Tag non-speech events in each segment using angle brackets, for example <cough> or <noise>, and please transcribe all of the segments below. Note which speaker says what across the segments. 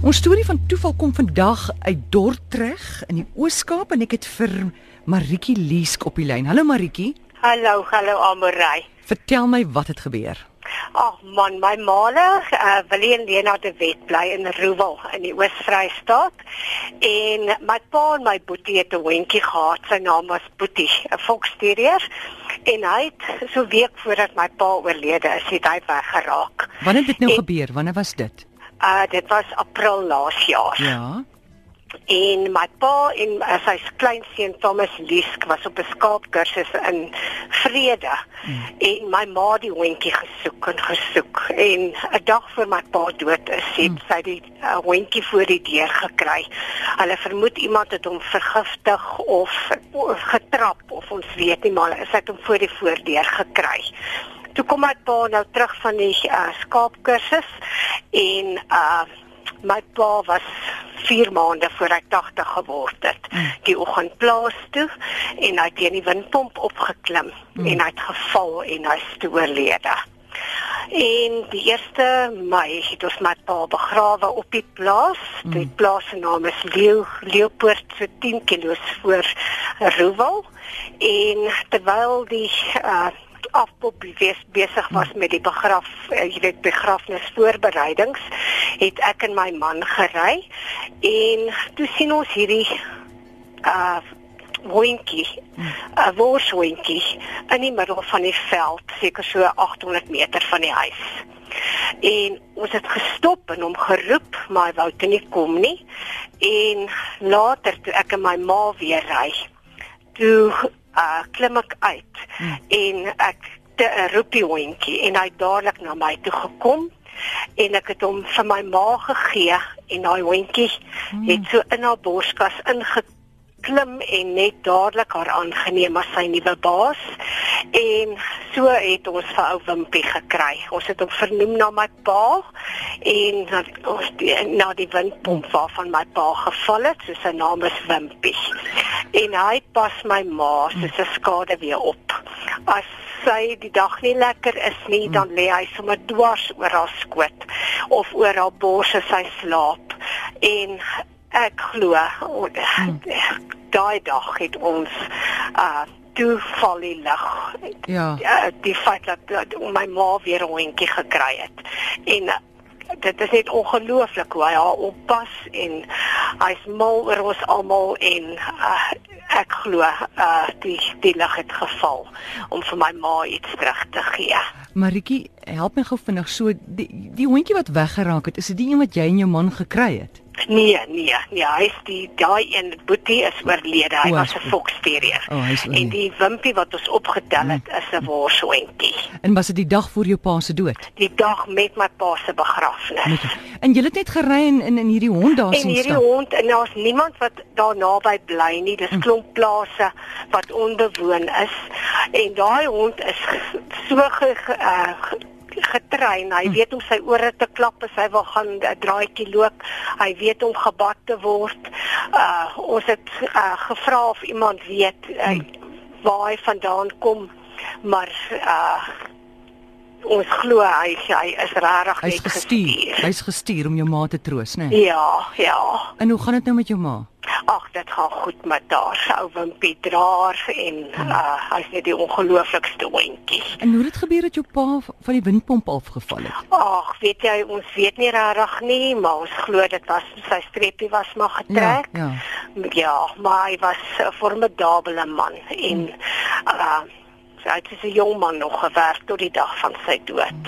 Speaker 1: Ons storie van toeval kom vandag uit Dordrecht in die Oos-Kaap en ek het vir Maritjie Leesk op die lyn. Hallo Maritjie.
Speaker 2: Hallo, hallo Amorey.
Speaker 1: Vertel my wat het gebeur.
Speaker 2: Ag man, my maale, uh, Willie en Lena de Wet bly in Roewel in die Oos-Vrystaat. En my pa en my boetie het 'n hondjie gehad. Sy naam was Boetie, 'n foksterrier. En hy het so week voordat my pa oorlede is, het hy weggeraak.
Speaker 1: Wanneer het dit nou
Speaker 2: En-
Speaker 1: gebeur? Wanneer was dit?
Speaker 2: Uh dit was April laas jaar.
Speaker 1: Ja.
Speaker 2: En my pa en uh, sy kleinseun Thomas Liesk was op 'n skaapkursus in Vrede. Mm. En my ma die hondjie gesoek en gesoek en 'n dag voor my pa dood is, het mm. sy die uh, hondjie voor die deur gekry. Hulle vermoed iemand het hom vergiftig of, of getrap of ons weet nie maar sy het hom voor die voordeur gekry. Toe kom my pa nou terug van die uh, skaapkursus en uh my pa was 4 maande voor hy 80 geword het. Die oggend plaas toe en hy het teen die windpomp opgeklim mm. en hy het geval en hy is toe oorlede. En die 1 Mei het ons my pa begrawe op die plaas. Mm. Die plaas se naam is Leeu Leeupoort so 10 km voor Roewel. En terwyl die uh afpop besig was met die begraf uh, jy weet begrafnisvoorbereidings het ek en my man gery en toe sien ons hierdie uh hondjie, 'n worshondjie in die middel van die veld, seker so 800 meter van die huis. En ons het gestop en hom geroep, maar hy wou toe nie kom nie. En later toe ek en my ma weer ry, toe uh klim ek uit hmm. en ek te, uh, roep die hondjie en hy het dadelik na my toe gekom en ek het hom vir my ma gegee en daai hondjie hmm. het so in haar borskas ingeklim en net dadelik haar aangeneem as sy nuwe baas en so het ons vir ou Wimpie gekry. Ons het hom vernoem na my pa en na, ons die, na die windpomp waarvan my pa geval het, so sy naam is Wimpie. En hy pas my ma soos 'n skade weer op. As sy die dag nie lekker is nie, dan lê hy sommer dwars oor haar skoot of oor haar bors as sy slaap. En ek glo daai dag het ons uh toeval die lig.
Speaker 1: Ja.
Speaker 2: Ja, die feit dat, dat my ma weer 'n hondjie gekry het. En uh, dit is net ongelooflik hoe hy haar oppas en hy's mal oor ons almal en uh, ek glo uh, die die lig het geval om vir my ma iets terug te gee.
Speaker 1: Maritjie, help my gou vinnig so die die hondjie wat weggeraak het, is dit die een wat jy en jou man gekry het?
Speaker 2: Nee, nee, nee, hy is die daai een boetie is oorlede. Hy
Speaker 1: O,
Speaker 2: was 'n
Speaker 1: is-
Speaker 2: foksterrier.
Speaker 1: O, is
Speaker 2: en die wimpie wat ons opgetel het is 'n worshondjie.
Speaker 1: En was dit die dag voor jou pa se dood?
Speaker 2: Die dag met my pa se begrafnis.
Speaker 1: Met En jy het net gery en in in hierdie hond daar
Speaker 2: En
Speaker 1: sien
Speaker 2: hierdie
Speaker 1: stap.
Speaker 2: hond en daar's niemand wat daar naby bly nie. Dis klomp plase wat onbewoon is. En daai hond is so ge, ge, uh, ge- getrein. Hy weet hoe sy ore te klap as hy wil gaan 'n draaitjie loop. Hy weet om gebad te word. Uh ons het uh, gevra of iemand weet uh, waar hy vandaan kom, maar uh ons glo hy hy is regtig
Speaker 1: Hy's
Speaker 2: net
Speaker 1: gestuur. Hy's gestuur om jou ma te troos, né? Nee?
Speaker 2: Ja, ja.
Speaker 1: En hoe gaan dit nou met jou ma?
Speaker 2: Ag, dit gaan goed met haar. Ou Wimpie draer en uh, hy's net die ongelooflikste hondjie.
Speaker 1: En hoe het dit gebeur dat jou pa van die windpomp afgeval het?
Speaker 2: Ag, weet jy, ons weet nie regtig nie, maar ons glo dit was sy streepie was maar getrek.
Speaker 1: Ja, ja.
Speaker 2: ja maar hy was 'n formidabele man en uh sy het as 'n jong man nog gewerk tot die dag van sy dood.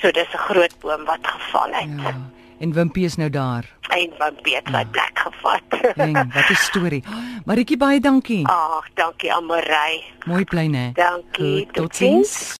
Speaker 2: So dis 'n groot boom wat geval het.
Speaker 1: Ja. En Wimpie is nou daar.
Speaker 2: En Wimpie het sy plek gevat. <laughs>
Speaker 1: Ding, wat 'n storie. Maritjie baie dankie.
Speaker 2: Ag, dankie Amorey.
Speaker 1: Mooi bly, né?
Speaker 2: Dankie.
Speaker 1: Goed, Totsiens.